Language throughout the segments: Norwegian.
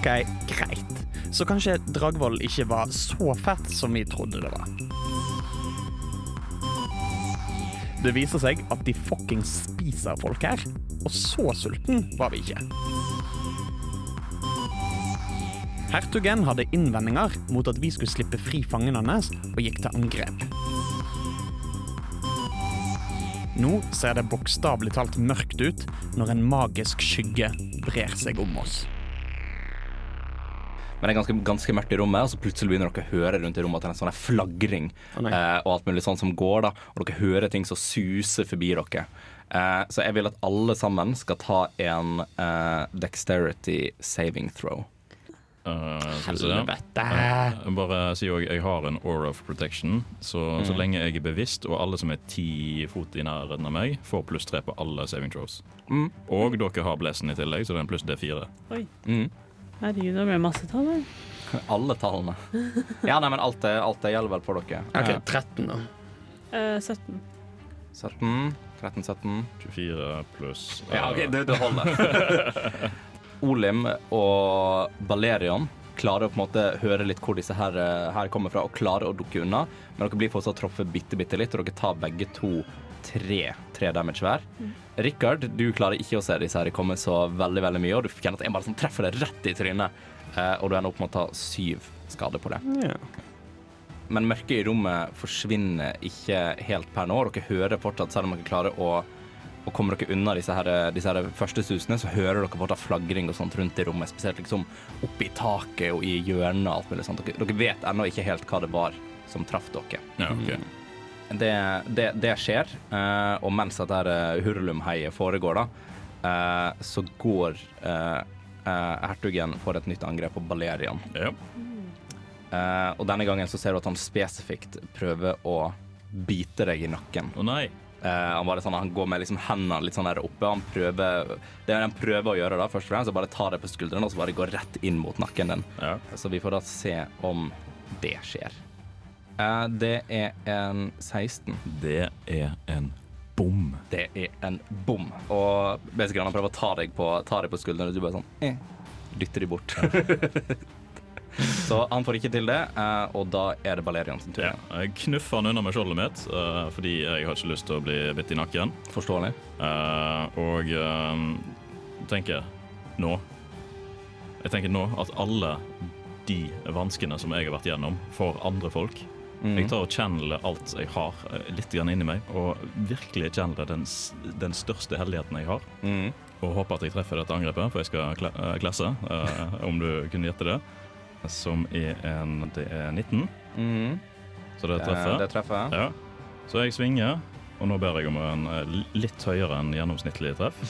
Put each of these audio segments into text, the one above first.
OK, greit. Så kanskje Dragvoll ikke var så fett som vi trodde det var. Det viser seg at de fuckings spiser folk her, og så sulten var vi ikke. Hertugen hadde innvendinger mot at vi skulle slippe fri fangene hans, og gikk til angrep. Nå ser det bokstavelig talt mørkt ut når en magisk skygge brer seg om oss. Men det er ganske, ganske mørkt i rommet, og så plutselig begynner dere å høre rundt i rommet at det er en sånn flagring oh, eh, og alt mulig sånn som går, da. Og dere hører ting som suser forbi dere. Eh, så jeg vil at alle sammen skal ta en eh, dexterity saving throw. Uh. Helvete! Jeg bare sier òg jeg har en aura of protection, så så lenge jeg er bevisst, og alle som er ti fot i nærheten av meg, får pluss tre på alle saving throws. Mm. Og dere har blessen i tillegg, så det er en pluss D4. Oi. Mm. Herregud, det ble masse tall her. Alle tallene. Ja, nei, men alt det, alt det gjelder vel for dere. OK, Eh, 13, da. Eh, 17. 17, 13, 17 24 pluss Ja, uh, ok, det, det holder. Olim og Valerion klarer å på en måte høre litt hvor disse her, eh, her kommer fra, og klarer å dukke unna. Men dere blir fortsatt truffet bitte, bitte litt, og dere tar begge to tre, tre damage hver. Rikard, du klarer ikke å se disse her komme så veldig veldig mye, og du kjenner at en bare sånn treffer deg rett i trynet, eh, og du ender opp med å ta syv skader på det. Ja. Men mørket i rommet forsvinner ikke helt per nå. Dere hører fortsatt, selv om dere klarer å, å komme dere unna disse, her, disse her første susene, så hører dere fortsatt flagring og sånt rundt i rommet. Spesielt liksom oppi taket og i hjørnet og alt mulig sånt. Dere, dere vet ennå ikke helt hva det var som traff dere. Ja, ok. Det, det, det skjer, uh, og mens dette eh, hurlumheiet foregår, da, eh, så går hertugen for et nytt angrep på Balerian. Ja. Og denne gangen så ser du at han spesifikt prøver å bite deg i nakken. Å nei. Uh, han, sånn, han går med liksom hendene litt sånn der oppe. Han prøver, det han prøver å gjøre, da, først og fremst, er bare ta det på skuldrene og så bare gå rett inn mot nakken din. Ja. Så vi får da se om det skjer. Eh, det er en 16. Det er en bom. Det er en bom. Og basically han prøver å ta deg på, ta deg på skuldrene, og du bare sånn eh, dytter de bort. så han får ikke til det, eh, og da er det Balerian sin tur. Ja. Jeg knuffer han under med skjoldet mitt, eh, fordi jeg har ikke lyst til å bli bitt i nakken. Forståelig. Eh, og tenker nå Jeg tenker nå at alle de vanskene som jeg har vært gjennom for andre folk Mm. Jeg tar og channeler alt jeg har eh, litt inni meg, og virkelig channeler den, den største heldigheten jeg har. Mm. Og håper at jeg treffer dette angrepet, for jeg skal kla eh, klasse, uh, om du kunne gjette det. Som er en Det er 19, Mm. så det treffer. Det treffer. Ja. Så jeg svinger, og nå ber jeg om en litt høyere enn gjennomsnittlig treff.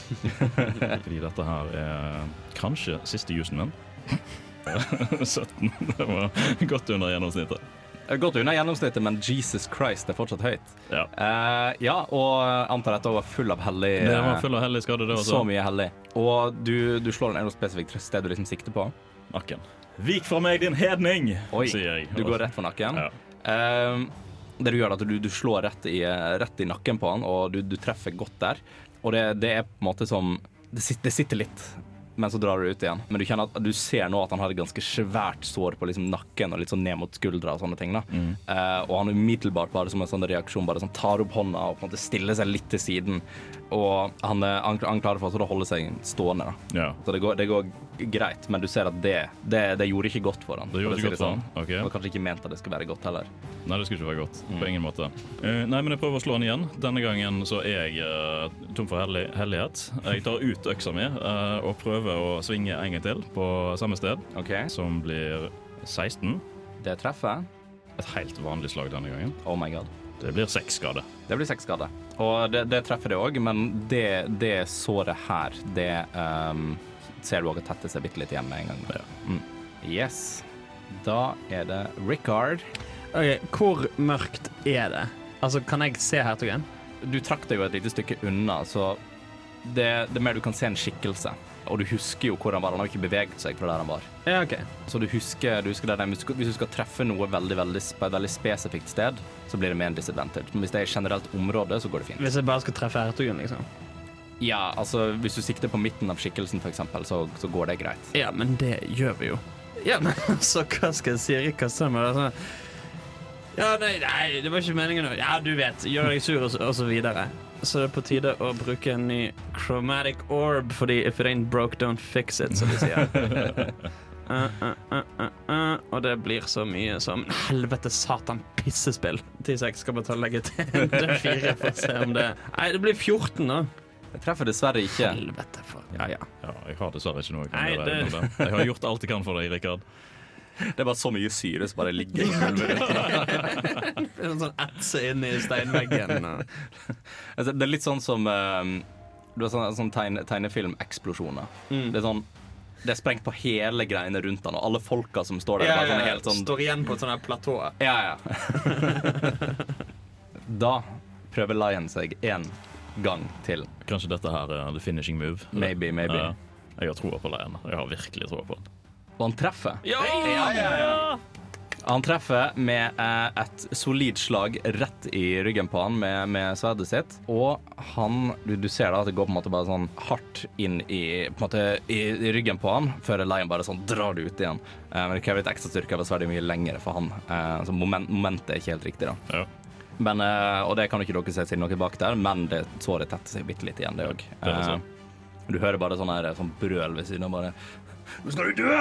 Fordi dette her er kanskje siste jusen min. 17. Det var godt under gjennomsnittet. Eh, Godt unna gjennomsnittet, men Jesus Christ, det er fortsatt høyt. Ja. uh, ja, og antar dette var full av hellig Det var full av hellig skade, det også. Så mye hellig. Og du, du slår den er noe spesifikt sted du liksom sikter på? Nakken. Vik fra meg, din hedning, Oi, sier jeg. Du går rett for nakken. Ja. Uh, det du gjør, er at du, du slår rett i, rett i nakken på han, og du, du treffer godt der. Og det, det er på en måte som det sitter, det sitter litt, men så drar du ut igjen. Men du, at, du ser nå at han har et ganske svært sår på liksom nakken og litt sånn ned mot skuldra og sånne ting. da. Eh, og han umiddelbart bare som en sånn reaksjon bare sånn tar opp hånda og på en måte stiller seg litt til siden. Og han, han, han klarer fortsatt å holde seg stående. da. Ja. Så det går, det går greit, men du ser at det, det, det gjorde ikke godt for han. Det gjorde ikke godt for sånn. han. Ok. Og kanskje ikke ment at det skulle være godt heller. Nei, det skulle ikke være godt. Mm. På ingen måte. Uh, nei, men jeg prøver å slå han igjen. Denne gangen så er jeg uh, tom for hellig, hellighet. Jeg tar ut øksa mi uh, og prøver å svinge en gang til på samme sted, okay. som blir 16. det treffer. Et helt vanlig slag denne gangen. Oh my god. Det blir seks skade. Det blir seks skader. Og det, det treffer det òg, men det, det såret her, det um, ser du òg tetter seg bitte litt igjen med en gang. Ja. Mm. Yes. Da er det Richard. Ok, Hvor mørkt er det? Altså, Kan jeg se hertugen? Du trakk deg jo et lite stykke unna, så det, det er mer du kan se en skikkelse. Og du husker jo hvor han var. Han har ikke beveget seg fra der han var. Ja, ok. Så du husker, du husker der, hvis, du, skal treffe noe veldig, veldig, på et veldig spesifikt sted, så blir det med en disadvantage. Men hvis det er et generelt område, så går det fint. Hvis jeg bare skal treffe hertugen, liksom. Ja, altså hvis du sikter på midten av skikkelsen, eksempel, så, så går det greit. Ja, men det gjør vi jo. Ja, men så hva skal jeg si? Rikard stemmer det sånn Ja, nei, nei, det var ikke meningen Ja, du vet. Gjør deg sur, og så, og så videre. Så det er på tide å bruke en ny chromatic orb, fordi if it ain't broke, don't fix it, som de sier. Uh, uh, uh, uh, uh. Og det blir så mye som Helvete, satan, pissespill. 10-6 skal bare ta og legge til en D4 for å se om det Nei, det blir 14, da. Jeg treffer dessverre ikke. Helvete, for Ja, ja. Ja, jeg har dessverre ikke noe jeg kan Nei, gjøre. det. Jeg har gjort alt jeg kan for deg, Rikard. Det er bare så mye syre som bare ligger i gulvet. Det er sånn etse inn i steinveggen. altså, det er litt sånn som um, Du har sånn, sånn tegne, tegnefilmeksplosjoner. Mm. Det er sånn det er sprengt på hele greiene rundt han, og alle folka som står der. Ja, ja, ja. sånn Står igjen på et sånt platå. Ja, ja. da prøver Lion seg én gang til. Kanskje dette her er the finishing move. Maybe, maybe. Ja. Jeg har troa på Lion. Jeg har virkelig troa på han. Og han treffer. Ja! Han treffer med eh, et solid slag rett i ryggen på han med, med sverdet sitt. Og han du, du ser da at det går på en måte bare sånn hardt inn i, måte, i, i ryggen på han, før Lion bare sånn drar det ut igjen. Eh, men det krever litt ekstra styrke, for sverdet er mye lengre for han. Eh, så moment, momentet er ikke helt riktig, da. Ja. Men, eh, og det kan ikke dere se siden dere er bak der, men det såret tetter seg bitte litt igjen, det òg. Så. du hører bare sånn sånn brøl ved siden av bare Nå skal du dø!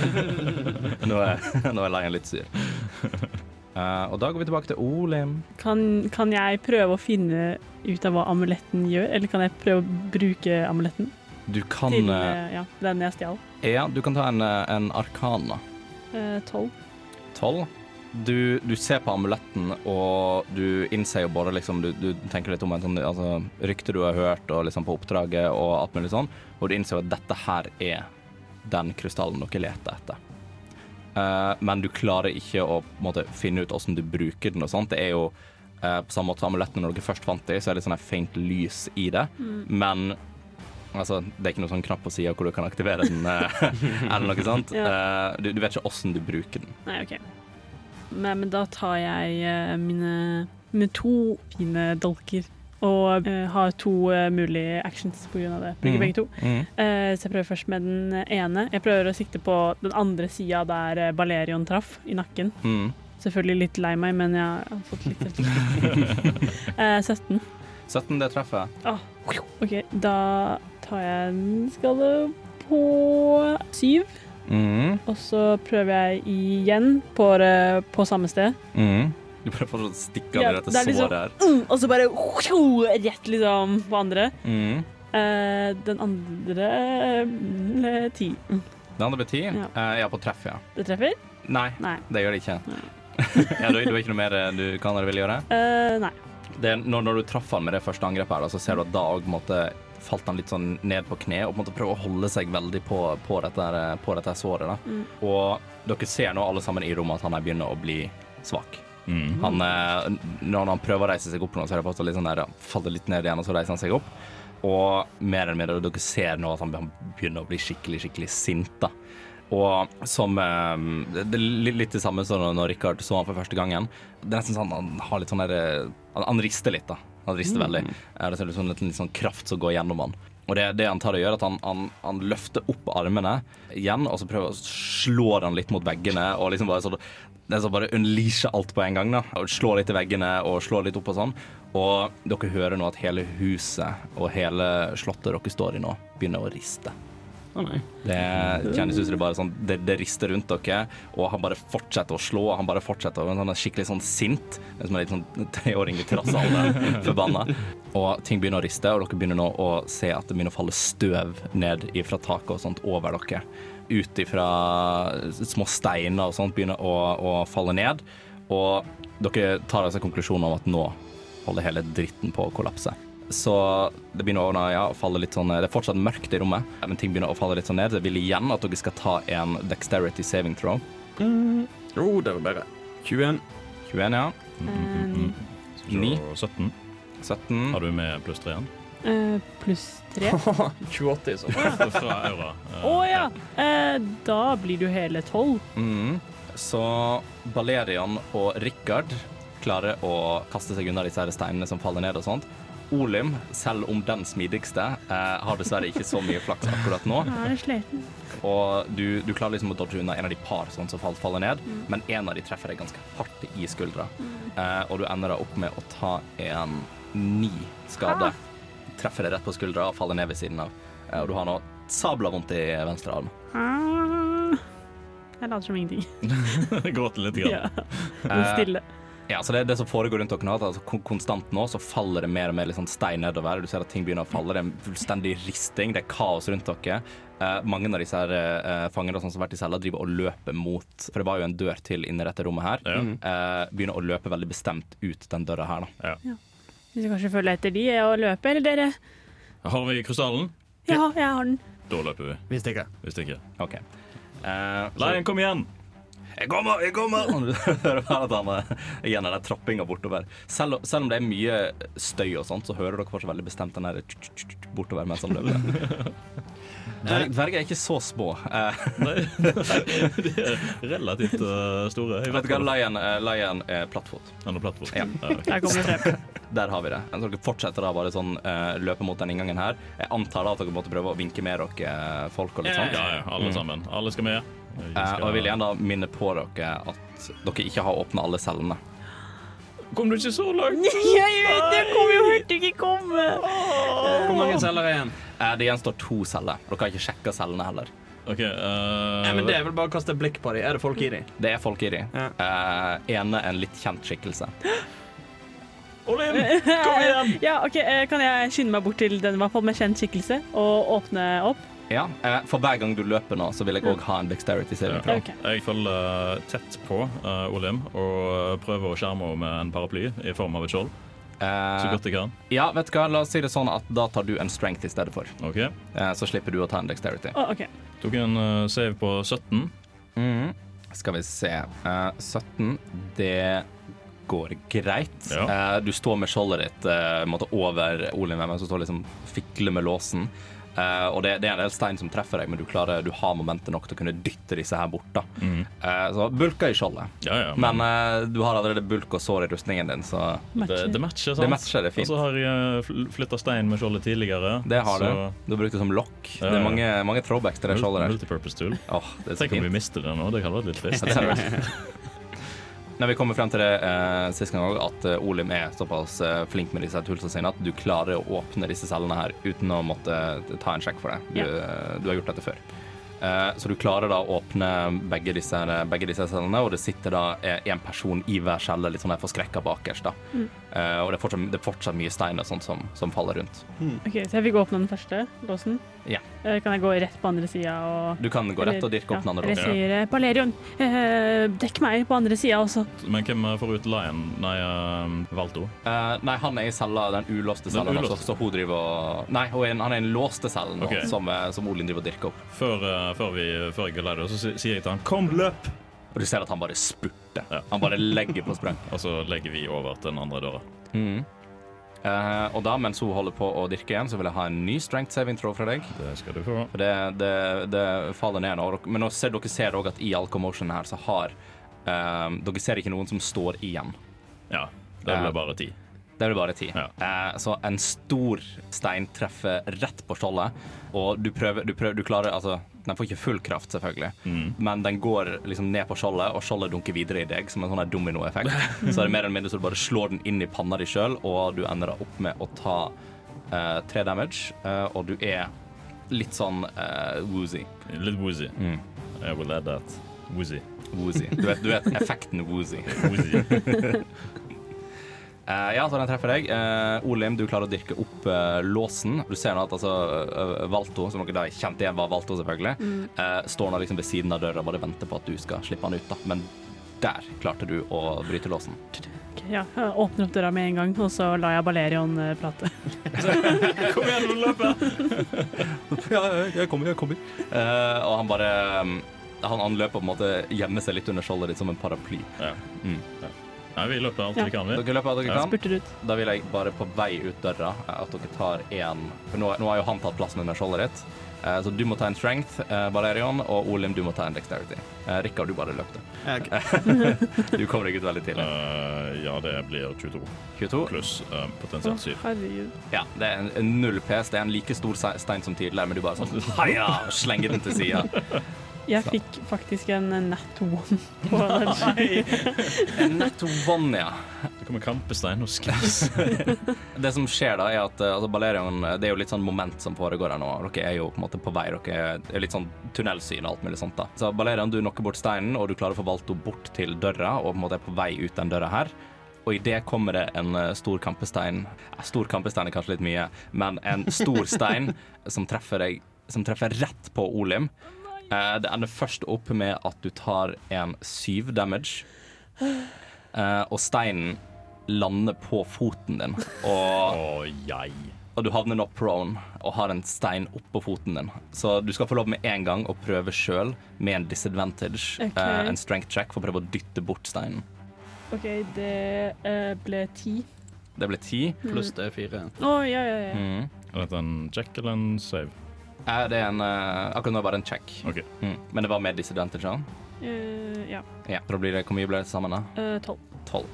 Nå, er, nå er leien litt sur. Uh, og da går vi tilbake til Olim. Kan, kan jeg prøve å finne ut av hva amuletten gjør, eller kan jeg prøve å bruke amuletten Du kan til eh, eh, ja, den jeg stjal? Ja, du kan ta en, en arkana. Eh, Tolv. Tolv. Du, du ser på amuletten, og du innser jo bare liksom Du, du tenker litt om en sånn altså, rykte du har hørt, og liksom på oppdraget og alt mulig sånn, og du innser jo at dette her er den krystallen dere leter etter. Uh, men du klarer ikke å måte, finne ut hvordan du bruker den og sånt. Det er jo uh, på samme måte som amuletten når dere først fant dem, så er det sånn feint lys i det. Men altså, det er ikke noe sånn knapp på sida hvor du kan aktivere den, eh, eller noe sånt. Ja. uh, du, du vet ikke hvordan du bruker den. Nei, OK. Men, men da tar jeg mine, mine to fine dolker og uh, har to uh, mulige actions av det. Bruker mm. begge to. Eh, så jeg prøver først med den ene. Jeg prøver å sikte på den andre sida der Balerion traff, i nakken. Mm. Selvfølgelig litt lei meg, men jeg har fått litt eh, 17. 17, det treffer. OK, da tar jeg en skade på 7. Mm. Og så prøver jeg igjen på, på samme sted. Mm. Du prøver får å stikke av Ja, dette det er liksom- såret her. Mm, og så bare rett liksom på andre. Mm. Uh, den andre ble ti. Mm, Det andre ble ti? Ja. Uh, ja, på treff, ja. Det treffer? Nei, Nei. det gjør det ikke. ja, du, du har ikke noe mer eh, du kan eller vil gjøre? Uh, nei. Det, er når, når du traff han med det første angrepet, her, så ser du at da òg falt han litt sånn ned på kne og på en måte prøver å holde seg veldig på, på, dette, her- på dette såret. Mm. Og dere ser nå alle sammen i rommet at han er begynner å bli svak. Mm. Han, eh, når han prøver å reise seg opp nå, så er det litt sånn der, faller litt ned igjen, og så reiser han seg opp. Og mer eller mindre, dere ser nå at han begynner å bli skikkelig, skikkelig sint. da. Og som eh, Det er litt, det samme som når Rikard så han for første gangen. Det er nesten sånn han har litt sånn der eh, Han, han rister litt, da. Han rister veldig. Eh, Det er sånn, litt, litt sånn kraft som går gjennom han. Og det, det han tar og gjør, at han, han, han løfter opp armene igjen, og så prøver å slå den litt mot veggene. Og liksom bare sånn det er så bare unleasher alt på en gang. da Og Slå litt i veggene og slår litt opp og sånn. Og dere hører nå at hele huset og hele slottet dere står i nå, begynner å riste. Nei. Det kjennes ut som det bare sånn det, det rister rundt dere, og han bare fortsetter å slå. Han bare fortsetter, og Han er skikkelig sånn sint. Som en sånn treåring i terrassealderen. Forbanna. Og ting begynner å riste, og dere begynner nå å se at det begynner å falle støv ned fra taket og sånt over dere. Ut ifra små steiner og sånt begynner å, å falle ned. Og dere tar altså konklusjonen om at nå holder hele dritten på å kollapse. Så det begynner å ja, falle litt sånn Det er fortsatt mørkt i rommet, men ting begynner å falle litt sånn ned. Jeg vil igjen at dere skal ta en dexterity saving throw. Jo, det var bedre. 21. 21, ja. Mm, mm, vi Ni. 17. 17. Har du med pluss 3 eh, Pluss tre. 28 i så Fra Aura. Eh, Å ja! Eh, da blir du hele tolv. Mm. Så Balerian og Rikard klarer å kaste seg unna disse steinene som faller ned og sånt. Olim, selv om den smidigste, eh, har dessverre ikke så mye flaks akkurat nå. Og du, du klarer liksom å dodge unna en av de par sånn som falt, faller ned, men en av de treffer deg ganske hardt i skuldra. Eh, og du ender da opp med å ta en ni skade. Treffer deg rett på skuldra og faller ned ved siden av. Eh, og du har nå sabla vondt i venstre arm. Ah. Jeg later som ingenting. Gråter litt. Grann. Ja. Men stille. Ja, så det det som foregår rundt dere nå, at altså, konstant nå så faller det mer og mer liksom stein nedover. Du ser at ting begynner å falle. Det er en fullstendig risting. Det er kaos rundt dere. Eh, mange av disse her, eh, fangene sånn som har vært i cella, driver og løper mot For det var jo en dør til inni dette rommet her. Ja. Eh, begynner å løpe veldig bestemt ut den døra her, da. Vi skal kanskje følge etter de og løpe, eller dere? Har vi krystallen? Ja, jeg har den. Da løper vi. Vi stikker. Vi ikke. OK. Eh, Leien, Lion, kom igjen! Jeg kommer, jeg kommer! Og Du hører bare at han er igjen er den trappinga bortover. Selv, selv om det er mye støy og sånt, så hører dere fortsatt veldig bestemt den der bortover mens han løper. Dverg, dverger er ikke så små. Eh, Nei, de er relativt uh, store. Jeg vet du hva, Lion, eh, Lion er plattfot. Han er plattfot. Ja. Der kommer det. Der har vi det. Så dere fortsetter da bare sånn uh, løpe mot den inngangen her. Jeg antar da at dere måtte prøve å vinke med dere eh, folk og litt sånt. Ja, ja, alle sammen. Alle skal med. Vi Eh, skal- og jeg vil da minne på dere at dere ikke har åpna alle cellene. Kom du ikke så langt? Jeg vet det! Kom jo, hørte ikke komme! Hvor mange celler er igjen? Eh, det gjenstår to celler. Dere har ikke sjekka cellene heller. OK. uh... Nei, men Det er vel bare å kaste blikk på dem. Er det folk i dem? Det er folk i dem. Ja. Uh, ene en litt kjent skikkelse. Olin, kom igjen! Ja, ok, eh, Kan jeg skynde meg bort til den hvert fall med kjent skikkelse og åpne opp? Ja, eh, For hver gang du løper nå, så vil jeg òg ha en dexterity saving throw. Jeg følger tett på uh, Olim og prøver å skjerme henne med en paraply i form av et skjold. Så Eh, godt jeg kan. ja, vet du hva, la oss si det sånn at da tar du en strength i stedet for. OK. Uh, så slipper du å ta en dexterity. Oh, okay. Tok en eh, save på 17. Mm. Skal vi se. Eh, 17, det går greit. Ja. Eh, du står med skjoldet ditt eh, over Olim, som står liksom fikler med låsen. Eh, og det, det er en del stein som treffer deg, men du, klarer, du har momentet nok til å kunne dytte disse her bort. da. Mm. Uh, så bulka i skjoldet. Ja, ja. Men eh, du har allerede bulk og sår i rustningen din, så det, Matcher. det matcher, sant? det matcher det Og fint. så har jeg flytta stein med skjoldet tidligere. Det har så du. Du har brukt det som lokk. Ja, Det er mange, mange throwbacks til det skjoldet der. Multipurpose tool. Er så Tenk om vi mister det nå. Det hadde vært litt trist. Når vi kommer frem til det eh, sist gang òg, at eh, Olim er såpass eh, flink med disse tulsene sine at du klarer å åpne disse cellene her uten å måtte ta en sjekk for det. Du, eh, du har gjort dette før. Eh, så du klarer da å åpne begge disse, begge disse cellene, og det sitter da én person i hver celle, litt sånn forskrekka bakerst. da. Eh, og det er, fortsatt, det er fortsatt mye stein og sånt som, som faller rundt. Ok, Så jeg fikk åpne den første låsen. Ja. Uh, Kan jeg gå rett på andre sida og Du kan gå rett og dirke opp den andre Eller Jeg sier eh, Balerion, eh, dekk meg på andre sida også. Men hvem får ut Lion? Nei, uh, Valto. Eh, nei, han er i cella, den ulåste Den cella, nå, så, ulåste? så hun driver og Nei, hun er, en- han er i den låste cellen nå, som, som Olin driver og dirker opp. Før, før, vi, før jeg går lei det, så sier jeg til han 'kom, løp'! Og du ser at han bare spurter. Ja. Han bare legger på sprang. Og så legger vi over til den andre døra. Mm. Uh, og da, mens hun holder på å dirke igjen, så vil jeg ha en ny strength saving throw fra deg. Det skal du få. For det, det, det faller ned nå. Men nå ser, dere ser òg at i all commotion her, så har uh, Dere ser ikke noen som står igjen. Ja. Det blir bare ti. Det det bare ti. Ja. Eh, så en stor stein treffer rett på skjoldet, og du prøver, du prøver Du klarer Altså, den får ikke full kraft, selvfølgelig, Mm. men den går liksom ned på skjoldet, og skjoldet dunker videre i deg som en sånn dominoeffekt. så er det mer eller mindre så du bare slår den inn i panna di sjøl, og du ender opp med å ta eh, tre damage, eh, og du er litt sånn eh, woozy. Litt woozy. Mm. I will add that. Woozy. Woozy. Du vet, du vet effekten woozy. Woozy. Eh, ja, så den treffer deg. Uh, Olim, du klarer å dirke opp uh, låsen. Du ser nå at altså, uh, Valto, som dere da kjente igjen var Valto, selvfølgelig, eh, står nå liksom ved siden av døra og bare venter på at du skal slippe han ut. da. Men der klarte du å bryte låsen. Ja, jeg åpner opp døra med en gang, og så lar jeg Balerion eh, prate. Kom igjen, nå løper! Ja, jeg kommer, jeg kommer. Eh, og han bare um, han, han løper på en måte gjemmer seg litt under skjoldet ditt som en paraply. Ja. Mm. Nei, vi løper alt Ja. vi kan, vi. Dere løper alt dere Ja. kan. Spurter ut. Da vil jeg bare på vei ut døra eh, at dere tar én For nå, nå har jo han tatt plassen under skjoldet ditt. Eh, så du må ta en strength, eh, Valerion, og Olim, du må ta en dexterity. Eh, Rikard, du bare løp det. ok. Du kommer deg ut veldig tidlig. Eh, ja, det blir 22 22. pluss uh, potensielt 7. herregud. Ja, det er en, en null PS. Det er en like stor se- stein som tidligere, men du bare sånn Heia! Slenger den til sida. Jeg fikk faktisk en nat one på energi. En nat one, ja. Det kommer kampestein og skvis. Det som skjer da, er at eh, altså, Balerion Det er jo litt sånn moment som foregår her nå. Dere er jo på en måte på vei. Dere er, litt sånn tunnelsyn og alt mulig sånt. da. Så Balerion, du knocker bort steinen, og du klarer å få valgt henne bort til døra, og på en måte er på vei ut den døra her. Og i det kommer det en eh, stor kampestein. Stor kampestein er kanskje litt mye, men en stor stein som treffer deg som treffer rett på Olim. Eh, det ender først opp med at du tar en syv damage. Eh, og steinen lander på foten din. Og og du havner nå prone og har en stein oppå foten din. Så du skal få lov med en gang å prøve sjøl med en disadvantage, okay. eh, en strength check, for å prøve å dytte bort steinen. OK, det eh, ble ti. Det ble ti. Pluss det er fire. Å, ja, ja, ja. Mm. Er dette en check eller en save? Eh, det er en, eh, akkurat nå bare en check. OK. Mm. Men det var med disadvantage. Ja. Eh, ja. Ja, da blir det, Hvor mye ble det sammen? da? Eh, Tolv. Tolv.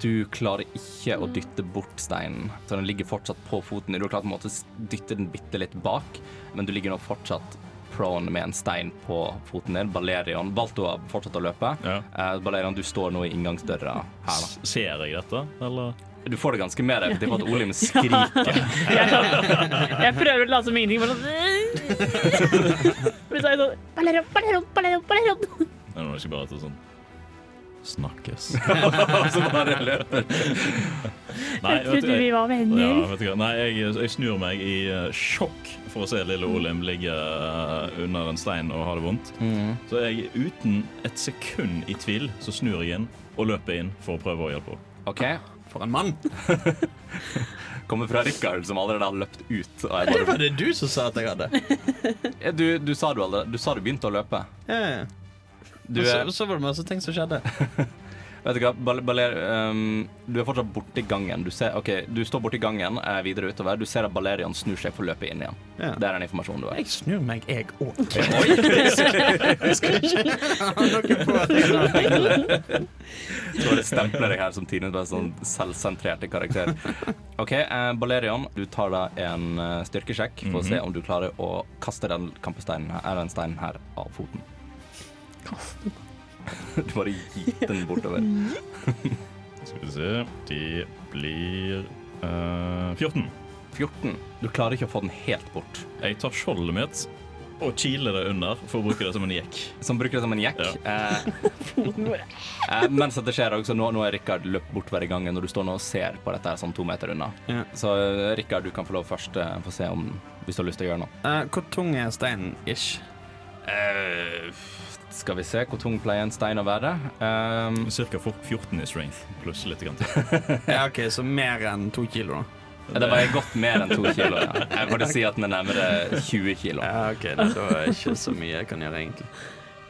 Du klarer ikke å dytte bort steinen, så den ligger fortsatt på foten. Du har klart på en måte å dytte den bitte litt bak, men du ligger nå fortsatt prone med en stein på foten din. Balerion valgte å fortsette å løpe. Ja. Eh, Balerion, du står nå i inngangsdøra her, da. S- Ser jeg dette, eller? Du får det ganske mer effektivt på at Olim skriker. Jeg, er sånn, jeg prøver å late som ingenting, bare sånn Men så er jeg sånn Balerion, Balerion, Balerion, Balerion. Det er skal ikke bare til sånn Snakkes. Så bare løper. Nei, Jeg trodde vi var venner. Nei, jeg, jeg snur meg i eh, sjokk for å se lille Olim ligge eh, under en stein og ha det vondt. Mm. Så jeg, uten et sekund i tvil, så snur jeg inn og løper inn for å prøve å hjelpe henne. OK. For en mann! Kommer fra Rikard, som allerede har løpt ut. Og jeg Det bare, var det du som sa at jeg hadde. Du, du, sa du, allerede, du sa du begynte å løpe. Ja, ja. Du så, så var det masse ting som skjedde. Vet du hva, Bal Baler, um, du er fortsatt borti gangen. Du, ser, okay, du står borti gangen eh, videre utover. Du ser at Balerion snur seg for å løpe inn igjen. Ja. Det er den informasjonen du har. Jeg snur meg, jeg òg. Jeg skal ikke ha noe på det. Så bare stempler deg her som Tine, mest sånn selvsentrerte karakter. OK, eh, Balerion, du tar da en eh, styrkesjekk for å se om du klarer å kaste den kampesteinen her, eller den steinen her av foten. Du bare gitt den bortover. Skal vi se De blir uh, 14. 14. Du klarer ikke å få den helt bort. Jeg tar skjoldet mitt og kiler det under for å bruke det som en jekk. Som bruker det som en jekk. Ja. eh, mens dette skjer også, nå, nå er Rikard løpt bortover i gangen, og du står nå og ser på dette her sånn to meter unna. Ja. Så eh, Rikard, du kan få lov først eh, få se om hvis du har lyst til å gjøre noe. Eh, Hvor tung er steinen ish? Eh, skal vi se hvor tung pleier en stein å være. Um, Cirka 14 i strength, pluss litt grann til. Ja, OK, så mer enn to kilo, da. det var godt mer enn to kilo. Ja. Jeg burde si at den er nærmere 20 kilo. Ja, OK, da er det ikke så mye jeg kan gjøre, egentlig.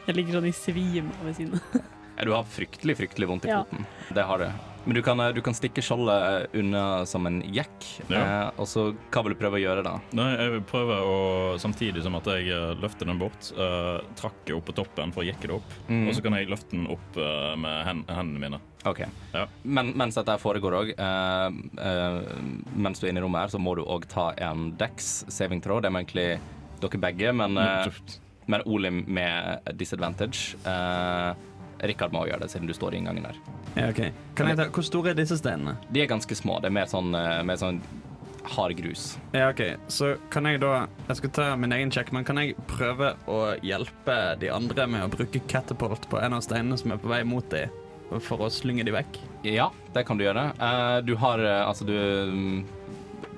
Jeg ligger sånn i svim ved siden av. Ja, Du har fryktelig, fryktelig vondt i Ja. foten. Det har du. Men du kan, eh, du kan stikke skjoldet unna som en jekk. Ja. Eh, og så hva vil du prøve å gjøre da? Nei, jeg vil prøve å, samtidig som at jeg eh, løfter den bort, eh, trakke opp på toppen for å jekke det opp. Mm. Og så kan jeg løfte den opp eh, med hen hendene mine. OK. Ja. Men, mens dette foregår òg, mens du er inne i rommet her, så må du òg ta en Dex saving throw. Det er egentlig dere begge, men, eh, men Olim med disadvantage. Uh, Rikard må gjøre det, siden du står i inngangen der. Ja, ok. Kan jeg ta, Hvor store er disse steinene? De er ganske små. Det er mer sånn, eh, mer sånn hard grus. Ja, OK. Så kan jeg da Jeg skal ta min egen sjekk, men kan jeg prøve å hjelpe de andre med å bruke catapult på en av steinene som er på vei mot dem, for å slynge dem vekk? Ja, det kan du gjøre. Uh, du har uh, altså du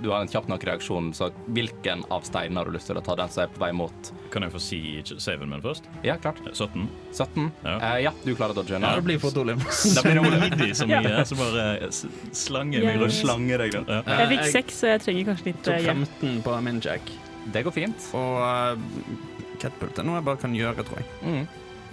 du har en kjapp nok reaksjon, så hvilken av steinene har du lyst til å ta? Den som er på vei mot Kan jeg få si saven min først? Ja, klart. 17. 17. Ja. uh, ja du klarer å dodge unna. Ja, det blir fort Olim. Da blir det Ole. som jeg er, så bare slanger meg rundt. Slanger deg rundt. Ja. Jeg fikk seks, så jeg trenger kanskje litt tok eh, hjelp. 15 på min jack. Det går fint. Og uh, catpult er noe jeg bare kan gjøre, tror jeg. Mm.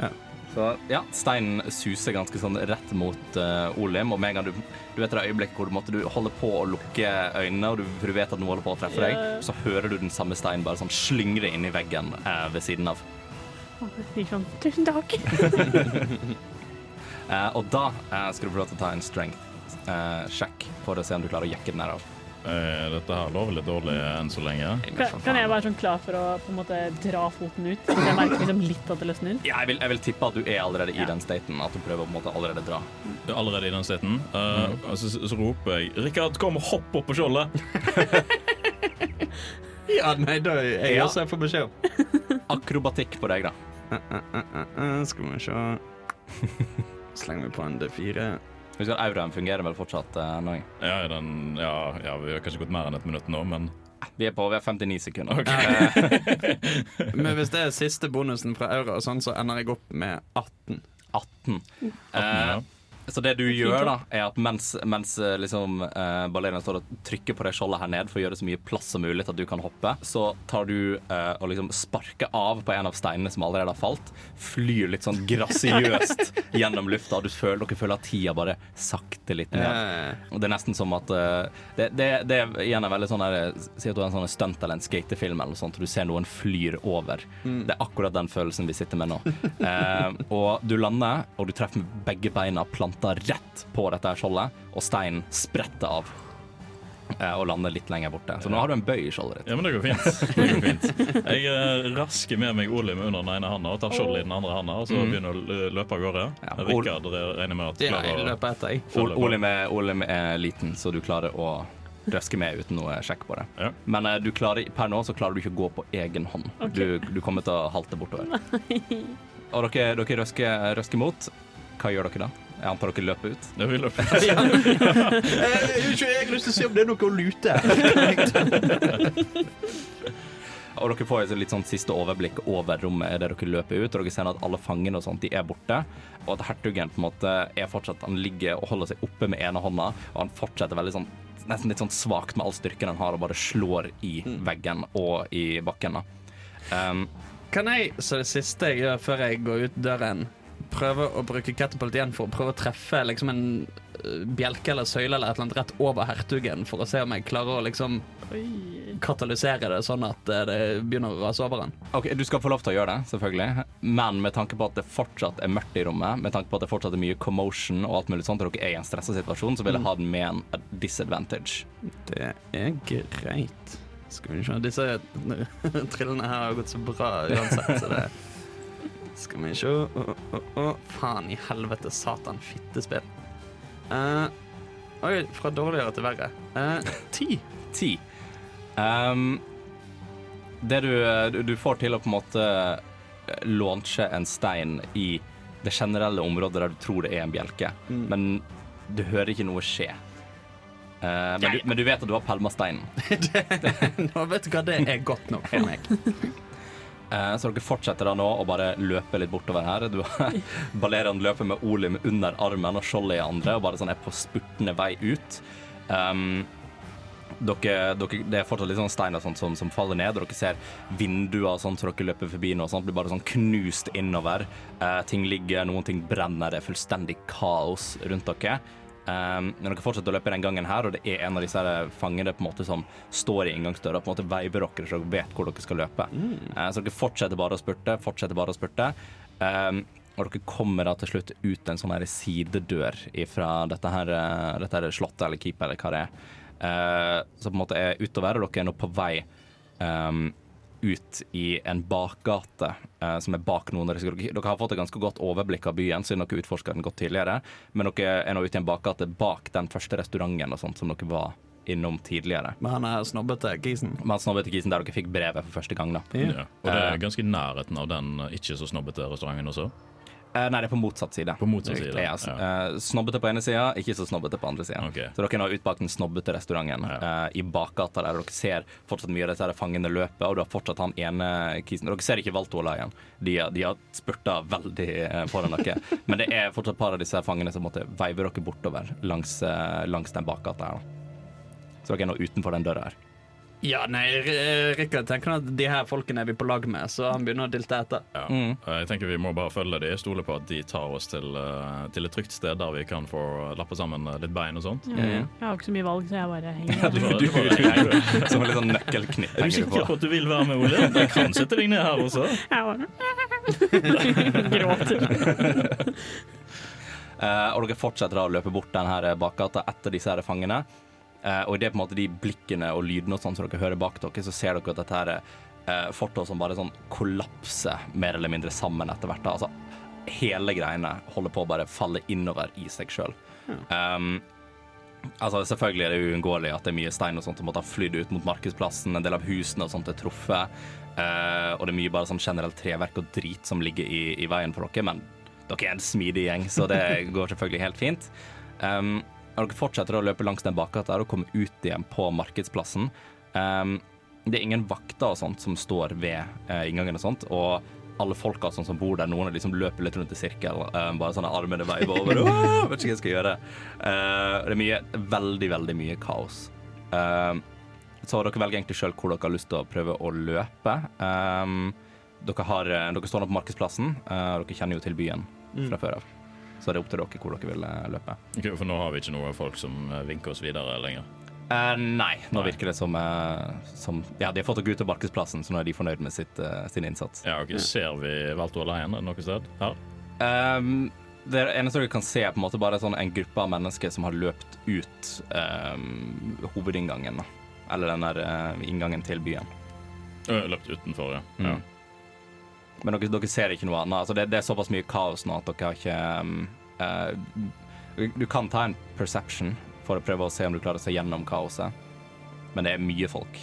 Ja. Så ja, steinen suser ganske sånn rett mot uh, Olim, og med en gang du Du vet det øyeblikket hvor du, måtte, du holder på å lukke øynene, og du, for du vet at den holder på å treffe deg, Ja. så hører du den samme steinen bare sånn slyngre inn i veggen uh, ved siden av. Sånn, Tusen takk. uh, og da skal du få lov til å ta en strength-sjekk for å se om du klarer å jekke den her av. Eh, Dette her lå litt dårlig enn så lenge. Kan, kan jeg være sånn klar for å på en måte dra foten ut? Så jeg merker liksom litt at det løsner. Ja, jeg, vil, jeg vil tippe at du er allerede i den staten, at du prøver å på en måte allerede dra. Allerede i den staten? Eh, og så, så roper jeg 'Rikard, kom og hopp opp på skjoldet'. Ja, nei, da er jeg Ja. også jeg får beskjed om. Akrobatikk på deg, da. Uh, uh, uh, skal vi se Slenger vi på en D4. Husk at auraen fungerer vel fortsatt uh, nå. Ja, den, ja, ja, vi har kanskje gått mer enn et minutt nå, men Vi er på vi har 59 sekunder. Men hvis det er siste bonusen fra Aura, og sånn, så ender jeg opp med 18. 18. ja. Eh, så det du gjør, da, er at mens, mens eh, liksom, eh, Balerian står og trykker på det skjoldet her ned for å gjøre så mye plass som mulig til at du kan hoppe, så tar du eh, og liksom sparker av på en av steinene som allerede har falt. Flyr litt sånn grasiøst gjennom lufta, og du føler, dere føler at tida bare sakte litt ned. Og Det er nesten som at eh, det, det, det er igjen en veldig sånn her, Si at du har en sånn stunt eller en skatefilm, eller noe sånt, og du ser noen flyr over. Det er akkurat den følelsen vi sitter med nå. Eh, og du lander, og du treffer med begge beina planta rett på dette skjoldet, og steinen spretter av. eh, Og lander litt lenger borte. Så nå har du en bøy i skjoldet ditt. Ja, men det går fint. Det går fint. Jeg eh, rasker med meg Olim under den ene handa og tar skjoldet i den andre handa, og så Mhm. begynner å løpe av gårde. Ja, Rikard regner med at ja, klarer å løper etter, jeg. Olim er, Olim er liten, så du klarer å røske med uten noe sjekk på det. Ja. Men eh, du klarer, per nå så klarer du ikke å gå på egen hånd. Okay. Du, du kommer til å halte bortover. Og dere, dere røsker, røsker mot. Hva gjør dere da? Jeg antar dere løper ut. Ja, vi løper ut. Unnskyld, jeg har lyst til å se om det er noe å lute. Og dere får et litt sånn siste overblikk over rommet der dere løper ut, og dere ser at alle fangene og sånt, de er borte. Og at hertugen på en måte er fortsatt Han ligger og holder seg oppe med ene hånda, og han fortsetter veldig sånn nesten litt sånn svakt med all styrken han har, og bare slår i veggen og i bakken. Um, Kan jeg, så det siste jeg gjør før jeg går ut døren, prøve å bruke catapult igjen for å prøve å treffe liksom en eh, bjelke eller søyle eller et eller annet rett over hertugen, for å se om jeg klarer å liksom katalysere det sånn at eh, det begynner å rase over den. Ok, Du skal få lov til å gjøre det, selvfølgelig. Men med tanke på at det fortsatt er mørkt i rommet, med tanke på at det fortsatt er mye commotion og alt mulig sånt, og dere er i en stressa situasjon, så vil jeg ha den med en disadvantage. Det er greit. Skal vi se Disse trillene her har gått så bra uansett, så det Skal vi se oh, oh, oh. Faen i helvete, satan, fittespill. Uh, oi, fra dårligere til verre. Uh, Ti. Ti. Um, det du, du, du får til å på en måte launche en stein i det generelle området der du tror det er en bjelke, Mm. men du hører ikke noe skje. Uh, men, du, men du vet at du har pælma steinen. Nå vet du hva, det er godt nok for meg. Eh, Så dere fortsetter da nå å bare løpe litt bortover her. Du Balerian løper med Olim under armen og skjoldet i andre og bare sånn er på spurtende vei ut. Um, dere, dere, det er fortsatt litt sånn stein og sånt som, som faller ned, og dere ser vinduer og sånt, så dere løper forbi nå og sånt, blir bare sånn knust innover. Eh, ting ligger, noen ting brenner, det er fullstendig kaos rundt dere. Um, når dere fortsetter å løpe den gangen her, og det er en av disse her fangene på en måte som står i inngangsdøra, på en måte veiver dere så dere vet hvor dere skal løpe. Eh, så dere fortsetter bare å spurte, fortsetter bare å spurte. Um, og dere kommer da til slutt ut en sånn her sidedør fra dette her, eh, dette her slottet eller keepet eller hva det er. Uh, så på en måte er utover, og dere er nå på vei um, ut i en bakgate eh, som er bak noen av disse. Dere, dere har fått et ganske godt overblikk av byen siden dere utforska den godt tidligere, men dere er nå ute i en bakgate bak den første restauranten og sånt som dere var innom tidligere. Men han er snobbete kisen. Men han snobbete kisen der dere fikk brevet for første gang. da. Ja. Og det Eh. er ganske i nærheten av den eh, ikke så snobbete restauranten også. Eh, nei, det er på motsatt side. På motsatt side. Ja, eh, snobbete på ene sida, ikke så snobbete på andre sida. Okay. Så dere er ut bak den snobbete restauranten Ja. uh, i bakgata der dere ser fortsatt mye av her fangene løpe, og du har fortsatt han ene kisen. Dere ser ikke Valtola igjen. De, de har spurta veldig foran dere. Men det er fortsatt et par av disse fangene som måtte veive dere bortover langs, langs den bakgata her. da. Så dere er nå utenfor den døra her. Ja, nei, Rikard tenker at de her folkene er vi på lag med, så han begynner å dilte etter. Ja. Mm. Eh, Jeg tenker Vi må bare følge de, stole på at de tar oss til, eh, til et trygt sted der vi kan få lappe sammen eh, litt bein og sånt. Mm. Mm. Jeg har ikke så mye valg, så jeg bare henger Du, der. du, du, du, som en litt sånn nøkkelknipp Er du henger du sikker på. at du vil være med, Ole? Jeg kan sette deg ned her også. Jeg gråter. Uh, og dere fortsetter da å løpe bort den her bakgata etter disse her fangene. Eh, og i det på en måte de blikkene og lydene og sånn som dere hører bak dere, så ser dere at dette her uh, fortet som bare sånn kollapser mer eller mindre sammen etter hvert. da. Altså, hele greiene holder på å bare falle innover i seg sjøl. Um, altså, selvfølgelig er det uunngåelig at det er mye stein og sånt som måtte ha flydd ut mot markedsplassen. En del av husene og sånt er truffet. Uh, og det er mye bare sånn generelt treverk og drit som ligger i, i veien for dere. Men dere er en smidig gjeng, så det går selvfølgelig helt fint. Um, og dere fortsetter å løpe langs den bakgata og komme ut igjen på markedsplassen. Um, det er ingen vakter og sånt som står ved uh, inngangen og sånt. Og alle folka sånn som bor der, noen de som løper litt rundt i sirkel, um, bare sånne armene veiver over. Åh, vet ikke hva jeg skal gjøre. Uh, det er mye, veldig, veldig mye kaos. Um, så dere velger egentlig sjøl hvor dere har lyst til å prøve å løpe. Um, dere, har, eh, dere står nå på markedsplassen, uh, dere kjenner jo til byen fra før av. Så det er opp til dere hvor dere vil eh, løpe. Okay, for nå har vi ikke noen folk som eh, vinker oss videre lenger. Uh, nei, nå Nei. virker det som, uh, som Ja, de har fått dere ut til markedsplassen, så nå er de fornøyd med sitt, uh, sin innsats. Ja, ok, Ser vi Valto alene noe sted? Her? Um, det eneste dere kan se, er på en måte bare sånn en gruppe av mennesker som har løpt ut um, hovedinngangen. Eller den der uh, inngangen til byen. Løpt utenfor, ja. Mm. ja. Men dere, dere ser ikke noe annet. Altså, det, det er såpass mye kaos nå at dere har ikke um, uh, du- kan ta en perception for å prøve å se om du klarer å se gjennom kaoset, men det er mye folk.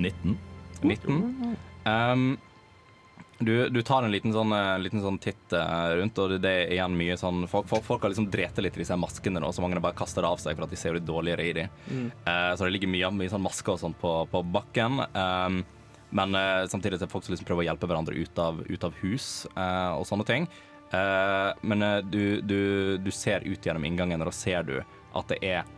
Nitten. 19. 19. Um, du, du tar en liten sånn, eh, liten sånn titt eh, rundt, og det er igjen mye sånn Folk, folk, folk har liksom drete litt i disse maskene nå, så mange bare kaster det av seg for at de ser litt dårligere i dem. Uh, så det ligger mye, mye sånn masker og sånn på, på bakken. Um, men uh, samtidig er det folk som liksom prøver å hjelpe hverandre ut av, ut av hus uh, og sånne ting. Men du, du, du ser ut gjennom inngangen, og da ser du at det er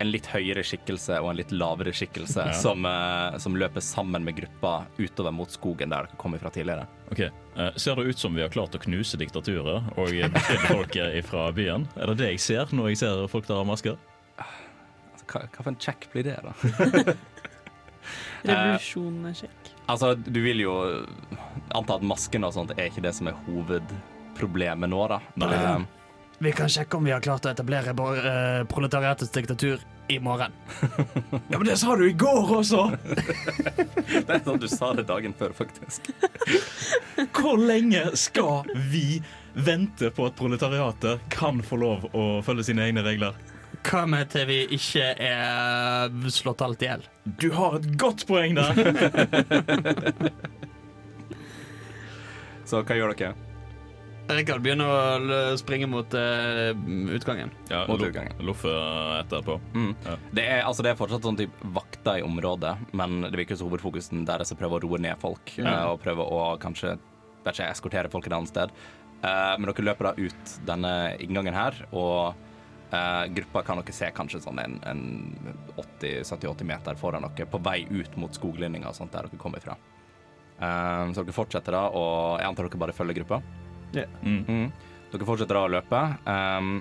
en litt høyere skikkelse og en litt lavere skikkelse Ja. som, uh, som løper sammen med gruppa utover mot skogen der dere kom fra tidligere. Ok, uh, Ser det ut som vi har klart å knuse diktaturet og befridd folket fra byen? Er det det jeg ser når jeg ser folk der har masker? Altså, hva, hva for en check blir det, da? Revolusjonen er kjekk. altså, du vil jo anta at masken og sånt er ikke det som er hovedproblemet nå, da. Nei. Vi kan sjekke om vi har klart å etablere eh, proletariatets diktatur i morgen. Ja, men det sa du i går også! det er sånn du sa det dagen før, faktisk. Hvor lenge skal vi vente på at proletariatet kan få lov å følge sine egne regler? Hva med til vi ikke er slått alt i hjel? Du har et godt poeng der! Så hva gjør dere? Rikard begynner å springe mot uh, utgangen. Ja, Mot utgangen. Loffe etterpå. Mm. Ja. Det, er, altså, det er fortsatt sånn typ vakter i området, men det virker som hovedfokusen deres er å prøve å roe ned folk. Ja. eh, Og prøve å kanskje vet ikke, eskortere folk et annet sted. Uh, men dere løper da ut denne inngangen her, og Uh, gruppa kan dere se kanskje sånn en, en 80-70-80 meter foran dere, på vei ut mot skoglinninga og sånt der dere kommer fra. Uh, så dere fortsetter da, og jeg antar dere bare følger gruppa. Mm. Mm. Dere fortsetter da å løpe. Um,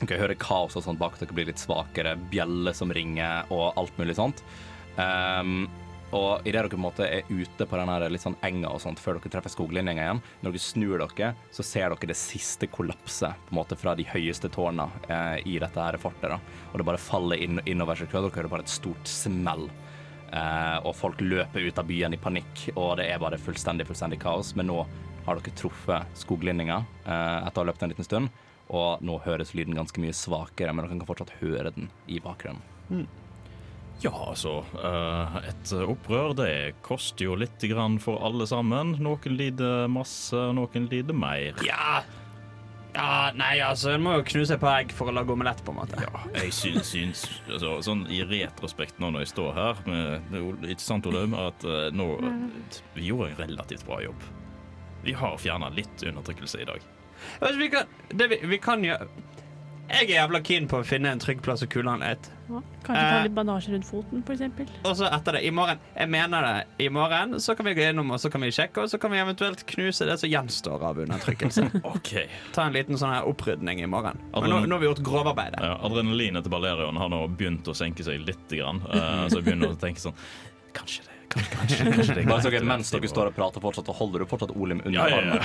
dere hører kaos og sånt bak dere blir litt svakere, bjeller som ringer og alt mulig sånt. Um, og idet dere på en måte er ute på den litt sånn enga og sånt før dere treffer skoglinninga igjen, når dere snur dere, så ser dere det siste kollapset på en måte fra de høyeste tårna eh, i dette her fortet. da. Og det bare faller inn, innover seg. Dere hører bare et stort smell. Eh, og folk løper ut av byen i panikk, og det er bare fullstendig, fullstendig kaos. Men nå har dere truffet skoglinninga eh, etter å ha løpt en liten stund, og nå høres lyden ganske mye svakere, men dere kan fortsatt høre den i bakgrunnen. Ja, altså. eh, et opprør det koster jo litt grann for alle sammen. Noen lider masse, noen lider mer. Ja. ja, nei, altså, en må jo knuse et par egg for å lage omelett, på en måte. Ja, jeg syns, syns altså, sånn i retrospekt nå når jeg står her med, det er jo Ikke sant, Olaug? At eh, nå Vi gjorde en relativt bra jobb. Vi har fjerna litt undertrykkelse i dag. Altså, vi, kan, det vi, vi kan gjøre Jeg er jævla keen på å finne en trygg plass å kule han litt. Ja. Kanskje ta Eh. litt bandasje rundt foten, for eksempel. Og så etter det, i morgen Jeg mener det. I morgen så kan vi gå innom og så kan vi sjekke, og så kan vi eventuelt knuse det som gjenstår av undertrykkelse. OK. Ta en liten sånn her opprydning i morgen. Men nå, nå har vi gjort grovarbeidet. Ja, adrenalinet til Balerion har nå begynt å senke seg litt. Grann. uh, så jeg begynner å tenke sånn Kanskje det Kanskje, kanskje, kanskje det Bare så okay, Mens dere står og prater fortsatt, så holder du fortsatt Olim under Ja, ja, armen.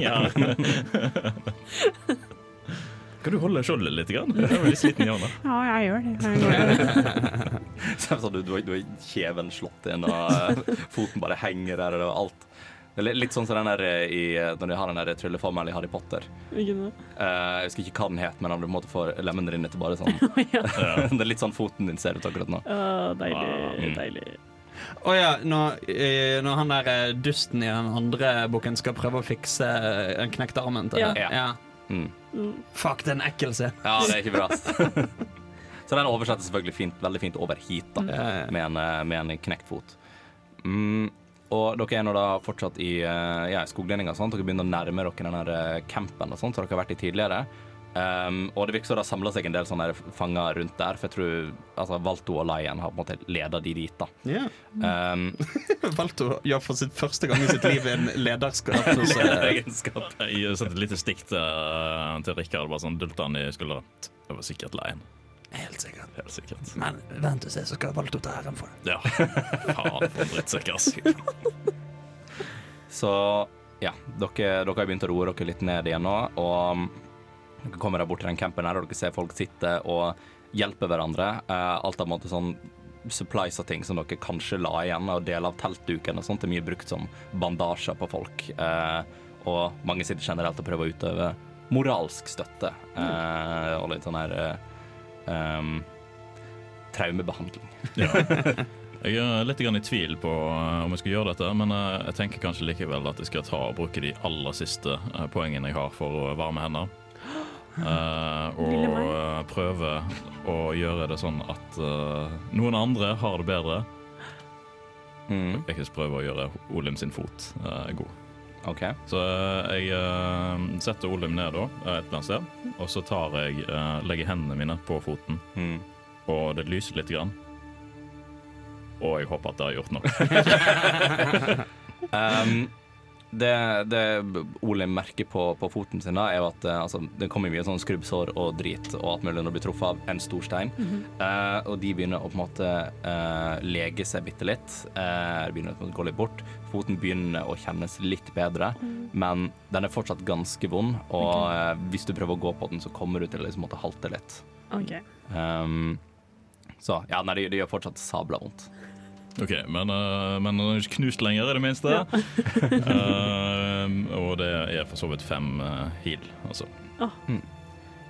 ja. Her. Kan du holde skjoldet litt? Grann? Jeg er veldig sliten i hånda. Ja, jeg gjør det. Jeg gjør det. Sånn, du, du, har- kjeven slått inn, og foten bare henger der, og alt. Det er litt- sånn som den der eh, i, når de har den der trylleformelen i Harry Potter. Eh, jeg husker ikke hva den het, men han på en måte får lemmene dine til bare sånn Ja. Det er litt sånn foten din ser ut akkurat nå. Å, deilig. Mm. Deilig. Å ja, når, eh, når han der eh, dusten i den andre boken skal prøve å fikse eh, den knekte armen til Ja. det. Ja. Mm. Mm. Fuck, den ekkel scenen. Ja, det er ikke bra. Så den oversettes selvfølgelig fint, veldig fint over hit, da, ja. med en, eh, med en knekt fot. Mm, og dere er nå da fortsatt i eh, ja, skoglendinga, sånn. Dere begynner å nærme dere den her eh, campen og sånt, som dere har vært i tidligere. Um, og det virker som det har samla seg en del sånne fanger rundt der, for jeg tror altså, Valto og Lion har på en måte leda de dit. da. yeah. Um, Valto gjør for sitt første gang i sitt liv en lederskap eh. Jeg setter et lite stikk til, til Rikard, bare sånn dulter han i skulderen. Det var sikkert Lion. Helt sikkert. Helt sikkert. Men vent og se, så skal Valgte ta æren for det. Ja. Faen, for en drittsekk, ass. Så ja, dere, dere har begynt å roe dere litt ned igjen nå, og um, dere kommer der bort til den campen her, og dere ser folk sitte og hjelpe hverandre. Uh, alt av måte sånn supplies og ting som dere kanskje la igjen, og deler av teltduken og sånt er mye brukt som bandasjer på folk. Uh, og mange sitter generelt og prøver å utøve moralsk støtte, Uh, og litt sånn her um, traumebehandling. Jeg er litt i tvil på eh, om jeg skal gjøre dette, men eh, jeg tenker kanskje likevel at jeg skal ta og bruke de aller siste eh, poengene jeg har for å varme hender. Uh, og prøve å gjøre det sånn at uh, noen andre har det bedre. Mm, Jeg skal prøve å gjøre Olim sin fot uh, god. OK. Så jeg uh, setter Olim ned da, eh, et eller annet sted, og så tar jeg, uh, legger hendene mine på foten, Mm. og det lyser litt grann. Og jeg håper at det har gjort noe. Um, det, det Ole merker på, på foten sin, da, er jo at eh, altså, det kommer mye sånn skrubbsår og drit og alt mulig når du blir truffet av en stor stein. Eh, og de begynner å på en måte uh, lege seg bitte litt. Uh, begynner å gå litt bort. Foten begynner å kjennes litt bedre, men den er fortsatt ganske vond. Og eh, hvis du prøver å gå på den, så kommer du til å liksom måtte halte litt. Okay. Um, så ja, nei, det, det gjør fortsatt sabla vondt. OK, men, uh, men den er ikke knust lenger, i det minste. Eh, og det er for så vidt fem uh, heal, altså.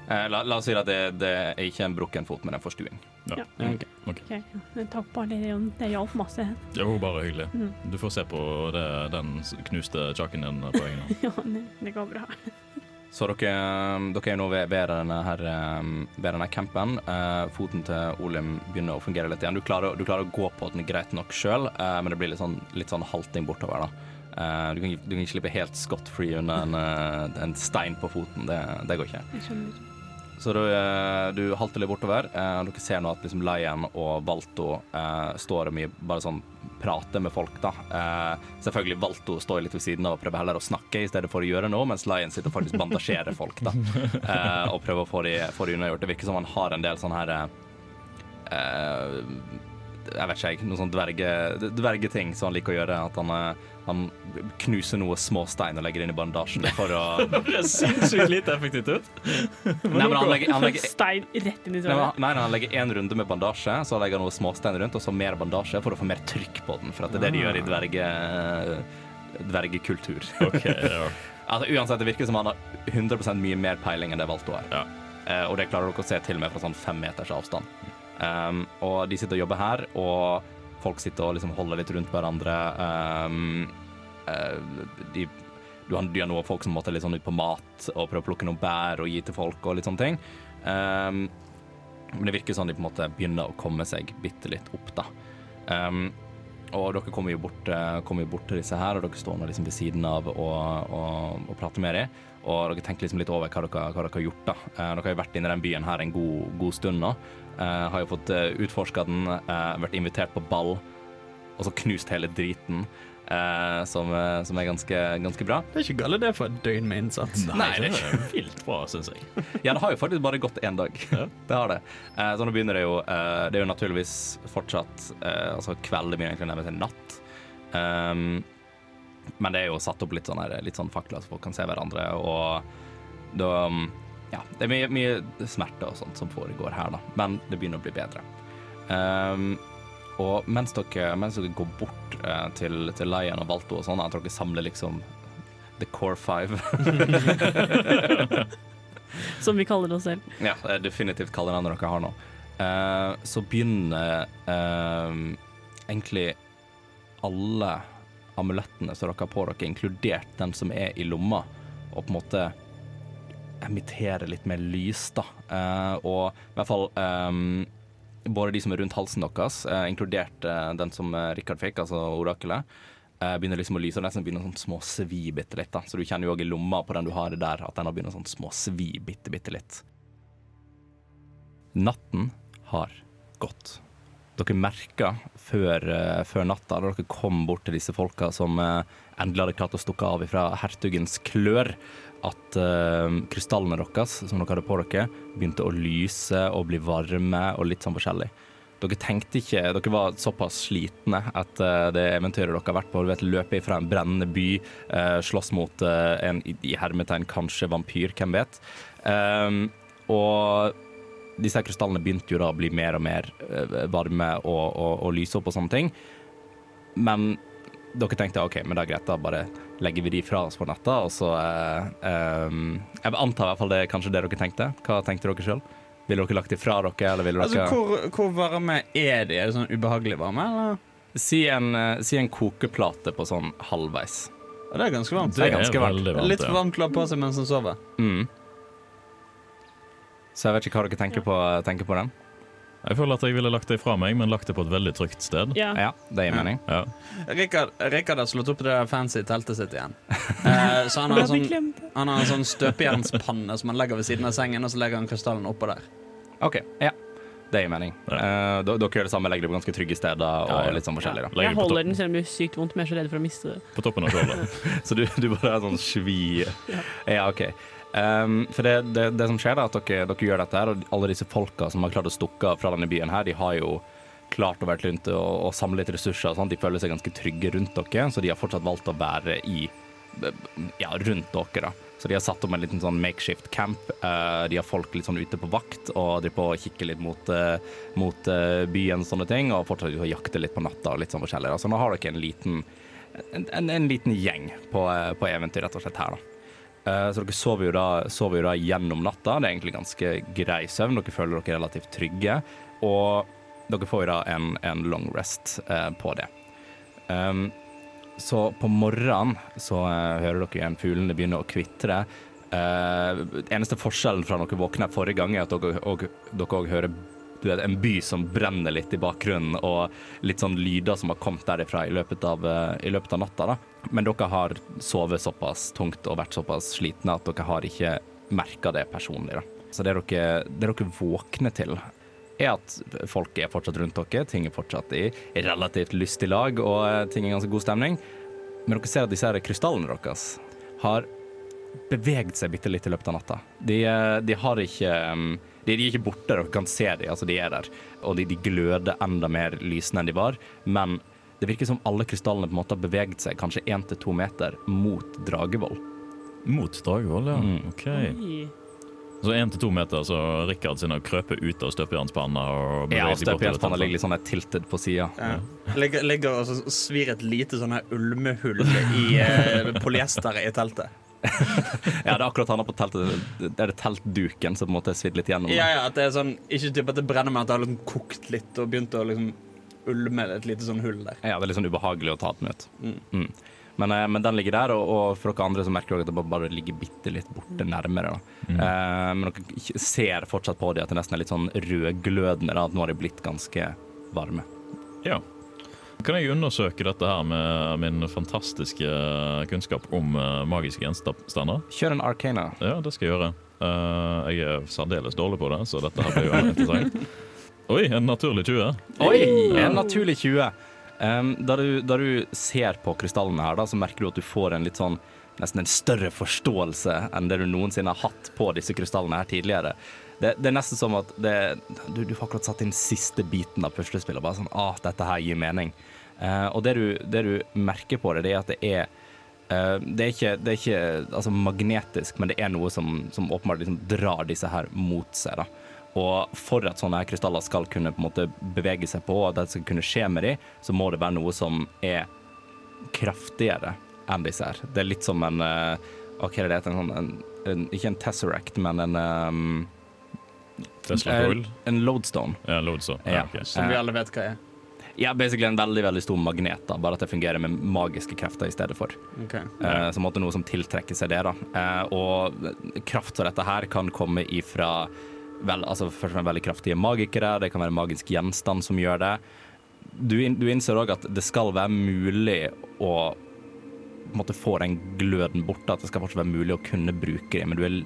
Eh, la, la oss si at det, det er ikke en brukken fot, men en forstuing. Ja. Ja. Ok. ok. Ja. Takk, Balerion. Det hjalp masse. Jo, bare hyggelig. Mm. Du får se på det, den knuste chakken din på egen hånd. Ja, det, det går bra. Så dere, dere er nå ved, ved, denne her, um, ved denne campen. Uh, foten til Olim begynner å fungere litt igjen. Du klarer, du klarer å gå på den greit nok sjøl, men det blir litt sånn, litt sånn halting bortover. da. Uh, du, kan, du kan ikke slippe helt scot free under en, eh, en stein på foten. Det, det går ikke. Så du, eh, du halter litt bortover. Eh, dere ser nå at liksom Lion og Valto eh, står mye bare sånn prater med folk, da. Selvfølgelig Valto står litt ved siden av og prøver heller å snakke i stedet for å gjøre noe, mens Lion sitter og faktisk bandasjerer folk, da. Og prøver å få de, få de unnagjort. Det virker som han har en del sånn her Jeg vet ikke, jeg. Noen sånn dverge, dvergeting som han liker å gjøre. At han, han knuser noe småstein og legger inn i bandasjen for å Det høres sinnssykt lite effektivt ut. Nei, men han legger, han legger Stein rett inn i Nei, såret. nei, han legger én runde med bandasje, så legger han noe småstein rundt, og så mer bandasje for å få mer trykk på den. For at det er det de gjør i dverge, dvergekultur. Ok, ja. Altså, uansett, det virker som han har 100% mye mer peiling enn det Valto har. Ja. Uh, og det klarer dere å se til og med fra sånn fem meters avstand. Um, og de sitter og jobber her, og folk sitter og liksom holder litt rundt hverandre. Um, de, du har, du har noen folk som måtte litt sånn ut på mat og prøve å plukke noen bær og gi til folk og litt sånne ting. Um, men det virker sånn de på en måte begynner å komme seg bitte litt opp, da. Um, og dere kommer jo, bort, eh, kommer jo bort til disse her, og dere står nå liksom ved siden av og, og, og prater med dem. Og dere tenker liksom litt over hva dere, hva dere har gjort. da. Eh, dere har jo vært inne i den byen her en god, god stund nå. Eh, har jo fått uh, utforska den, uh, vært invitert på ball, og så knust hele driten. Uh, som, eh, som er ganske, ganske bra. Det er ikke galt det for et døgn med innsats. Nei, det er ikke vilt bra, syns jeg. Ja, det har jo faktisk bare gått én dag. det har det. Eh, så nå begynner det jo eh, Det er jo naturligvis fortsatt eh, Altså kveld, det begynner egentlig å nærme seg natt. Um, men det er jo satt opp litt sånn, her, litt sånn fakler så folk kan se hverandre, og da um, Ja, det er mye, mye smerte og sånt som foregår her, da, men det begynner å bli bedre. Um, og mens dere, mens dere går bort uh, til, til Lion og Valto og sånn, at dere samler liksom The Core Five Som vi kaller oss selv. Ja, det definitivt kallenavnet dere har nå. Uh, så begynner uh, egentlig alle amulettene som dere har på dere, inkludert den som er i lomma, og på en måte emittere litt mer lys, da. Eh, og i hvert fall um, både de som er rundt halsen deres, eh, inkludert den som Rikard fikk, altså orakelet, begynner liksom å lyse, og nesten begynner sånn små svi bitte litt. da. Så du kjenner jo òg i lomma på den du har det der, at den har begynt sånn små svi bitte, bitte litt. Natten har gått. Dere merka før, før natta, da dere kom bort til disse folka som endelig hadde klart å stukke av ifra hertugens klør, at uh, krystallene deres som dere hadde på dere, begynte å lyse og bli varme og litt sånn forskjellig. Dere tenkte ikke Dere var såpass slitne etter det eventyret dere har vært på. Vet, Løpe fra en brennende by, uh, slåss mot eh, en i hermetegn kanskje vampyr, hvem vet. Um, og disse krystallene begynte jo da å bli mer og mer eh, varme og, og, og lyse opp og sånne ting. Men dere tenkte OK, men det er greit, da bare legger vi de fra oss for natta, og så eh, um, Jeg antar i hvert fall det er kanskje det dere tenkte. Hva tenkte dere sjøl? Ville dere lagt de fra dere, eller ville Altså, dere hvor, hvor varme er de? Er det sånn ubehagelig varme, eller? si, en, eh, si en kokeplate på sånn halvveis. Ja, det er ganske varmt. Det er ganske varmt. veldig varmt. Litt for varmt å ha på seg mens en sover. Mm. Så jeg vet ikke hva dere tenker på, tenker på den. Jeg føler at jeg ville lagt det fra meg, men lagt det på et veldig trygt sted. Ja. Ja, det gir mening. Ja. Rikard, Rikard har slått opp det fancy teltet sitt igjen. Eh, så han har, en sånn, han har en sånn støpejernspanne som han legger ved siden av sengen, og så legger han krystallen oppå der. OK. Ja. Det gir mening. Ja. Uh, da- dere gjør det samme, legger det på ganske trygge steder og Ja, ja. litt sånn forskjellig. da. Jeg holder den selv om det blir sykt vondt, men jeg er så redd for å miste det. på toppen av skjoldet. Så du, du bare er sånn svi Ja, OK. Um, for det, det, det som skjer, da, at dere, dere gjør dette her, og alle disse folka som har klart å stukke fra denne byen her, de har jo klart å være rundt og, og samle litt ressurser og sånn. De føler seg ganske trygge rundt dere, så de har fortsatt valgt å være i ja, rundt dere. da. Så de har satt opp en liten sånn makeshift camp. Uh, de har folk litt sånn ute på vakt og driver på å kikke litt mot, uh, mot uh, byen og sånne ting, og fortsatt å jakte litt på natta og litt sånn forskjellig. Så nå har dere en liten, en, en, en liten gjeng på, på eventyr rett og slett her, da. Eh, Så dere sover jo, da, sover jo da gjennom natta. Det er egentlig ganske grei søvn. Dere føler dere relativt trygge. Og dere får jo da en, en long rest eh, på det. Um, så på morgenen så eh, hører dere igjen fuglene begynne å kvitre. Uh, eneste forskjellen fra når dere våkner forrige gang, er at dere òg hører du vet, en by som brenner litt i bakgrunnen, og litt sånn lyder som har kommet derifra i løpet av, eh, i løpet av natta. da. Men dere har sovet såpass tungt og vært såpass slitne at dere har ikke merka det personlig. da. Så det dere, det dere våkner til, er at folk er fortsatt rundt dere, ting er fortsatt i relativt lystig lag, og eh, ting er ganske god stemning. Men dere ser at disse her krystallene deres har beveget seg bitte litt i løpet av natta. De, eh, de har ikke um, de, de er ikke borte, dere kan se dem, altså de er der. Og de, de gløder enda mer lysende enn de var. Men det virker som alle krystallene på en måte har beveget seg kanskje én til to meter mot Dragevoll. Mot Dragevold, ja. Mm. OK. Oi. Så én til to meter, så Rikard sin har krøpet ut av støpejernspanna Ja, støpejernspanna ligger litt sånn der tilted på sida. Ja. Ligger, ligger og svir et lite sånn her ulmehull i eh, polyesteret i teltet. Ja, det er akkurat han har på teltet. Det er det teltduken som på en måte er svidd litt gjennom. Ja, ja, at det er sånn Ikke typ at det brenner, men at det har liksom kokt litt og begynt å liksom ulme et lite sånn hull der. Ja, det er litt sånn ubehagelig å ta den ut. Mm. Mm. Men, eh, men den ligger der, og, og for dere andre så merker dere at det bare, bare ligger bitte litt borte nærmere. Da. Eh, men dere ser fortsatt på dem at det nesten er litt sånn rødglødende. Da, at nå har de blitt ganske varme. Ja. Kan jeg undersøke dette her med min fantastiske kunnskap om eh, magiske gjenstander? Kjør en arcana. Ja, det skal jeg gjøre. Uh, jeg er særdeles dårlig på det, så dette her blir jo interessant. Oi, en naturlig 20. Oi! En naturlig 20. Um, da, du, da du ser på krystallene her, da, så merker du at du får en litt sånn nesten en større forståelse enn det du noensinne har hatt på disse krystallene her tidligere. Det, det er nesten som at det, du, du har akkurat satt inn siste biten av puslespillet. Bare sånn ah, dette her gir mening. Eh, og det du, det du merker på det, det er at det er eh, det er ikke, det er ikke altså, magnetisk, men det er noe som, som åpenbart liksom drar disse her mot seg. da. Og for at sånne her krystaller skal kunne på en måte bevege seg på, og at det skal kunne skje med dem, så må det være noe som er kraftigere enn disse her. Det er litt som en eh, Hva er det heter? En, sånn- en, en, ikke en tesseract, men en um, Tesla en, Coil. en lodestone. Ja, lodestone. Ja. okay. Som vi alle vet hva er. Ja, basically en veldig veldig stor magnet, da, bare at det fungerer med magiske krefter i stedet for. Okay. Uh, så måtte noe som tiltrekker seg det. da. Uh, og kraft for dette her kan komme ifra vel, altså først og fremst veldig kraftige magikere, det kan være magisk gjenstand som gjør det. Du, du innser òg at det skal være mulig å på en måte få den gløden bort, at det skal fortsatt være mulig å kunne bruke det, men du, er,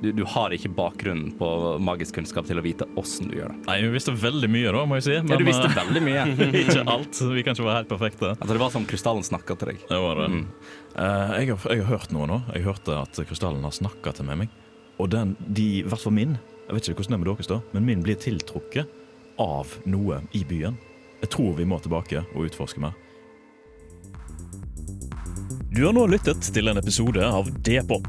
du, du har ikke bakgrunnen på magisk kunnskap til å vite åssen du gjør det. Nei, vi visste veldig mye, da, må jeg si. Ja, du visste eh, veldig mye. ikke alt. Vi kan ikke være helt perfekte. Altså, det var som krystallen snakka til deg. Det var det. Mm. Uh, jeg, har, jeg har hørt noe nå. Jeg hørte at krystallen har snakka til meg. Og den, de, i hvert fall min, jeg vet ikke hvordan det er med deres, da, men min blir tiltrukket av noe i byen. Jeg tror vi må tilbake og utforske mer. Du har nå lyttet til en episode av D-pop,